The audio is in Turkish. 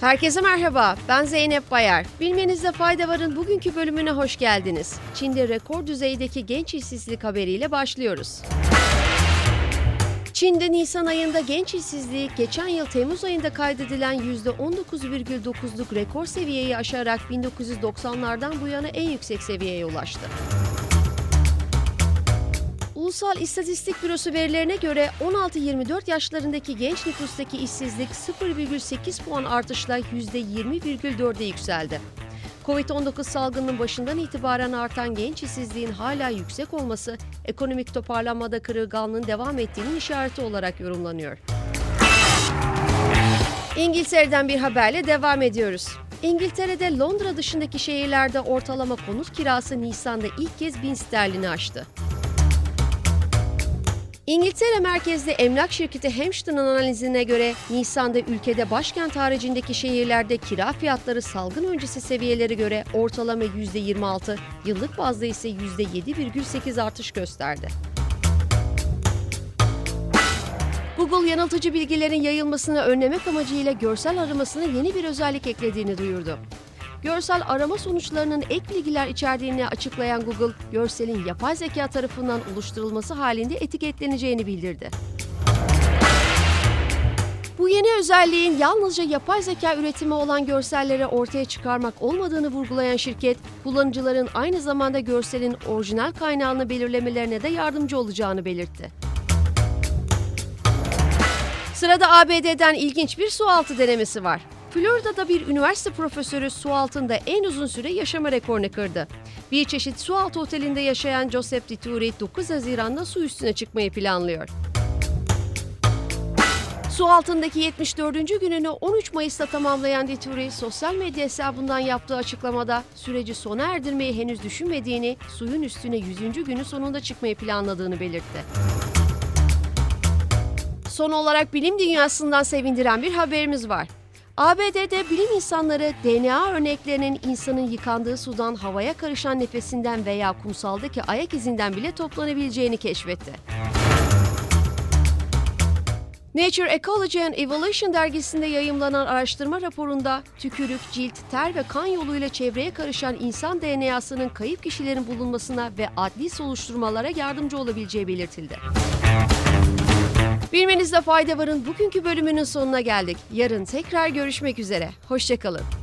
Herkese merhaba, ben Zeynep Bayar. Bilmenizde fayda varın bugünkü bölümüne hoş geldiniz. Çin'de rekor düzeydeki genç işsizlik haberiyle başlıyoruz. Çin'de Nisan ayında genç işsizliği geçen yıl Temmuz ayında kaydedilen %19,9'luk rekor seviyeyi aşarak 1990'lardan bu yana en yüksek seviyeye ulaştı. Ulusal İstatistik Bürosu verilerine göre 16-24 yaşlarındaki genç nüfustaki işsizlik 0,8 puan artışla %20,4'e yükseldi. Covid-19 salgının başından itibaren artan genç işsizliğin hala yüksek olması ekonomik toparlanmada kırılganlığın devam ettiğinin işareti olarak yorumlanıyor. İngiltere'den bir haberle devam ediyoruz. İngiltere'de Londra dışındaki şehirlerde ortalama konut kirası Nisan'da ilk kez 1000 sterlini aştı. İngiltere merkezli emlak şirketi Hampton'ın analizine göre Nisan'da ülkede başkent haricindeki şehirlerde kira fiyatları salgın öncesi seviyelere göre ortalama %26, yıllık bazda ise %7,8 artış gösterdi. Google yanıltıcı bilgilerin yayılmasını önlemek amacıyla görsel aramasına yeni bir özellik eklediğini duyurdu. Görsel arama sonuçlarının ek bilgiler içerdiğini açıklayan Google, görselin yapay zeka tarafından oluşturulması halinde etiketleneceğini bildirdi. Bu yeni özelliğin yalnızca yapay zeka üretimi olan görselleri ortaya çıkarmak olmadığını vurgulayan şirket, kullanıcıların aynı zamanda görselin orijinal kaynağını belirlemelerine de yardımcı olacağını belirtti. Sırada ABD'den ilginç bir sualtı denemesi var. Florida'da bir üniversite profesörü su altında en uzun süre yaşama rekorunu kırdı. Bir çeşit su altı otelinde yaşayan Joseph Dituri 9 Haziran'da su üstüne çıkmayı planlıyor. Su altındaki 74. gününü 13 Mayıs'ta tamamlayan Dituri, sosyal medya hesabından yaptığı açıklamada süreci sona erdirmeyi henüz düşünmediğini, suyun üstüne 100. günü sonunda çıkmayı planladığını belirtti. Son olarak bilim dünyasından sevindiren bir haberimiz var. ABD'de bilim insanları DNA örneklerinin insanın yıkandığı sudan havaya karışan nefesinden veya kumsaldaki ayak izinden bile toplanabileceğini keşfetti. Nature Ecology and Evolution dergisinde yayımlanan araştırma raporunda tükürük, cilt, ter ve kan yoluyla çevreye karışan insan DNA'sının kayıp kişilerin bulunmasına ve adli soruşturmalara yardımcı olabileceği belirtildi. Bilmenizde fayda varın bugünkü bölümünün sonuna geldik. Yarın tekrar görüşmek üzere. Hoşçakalın.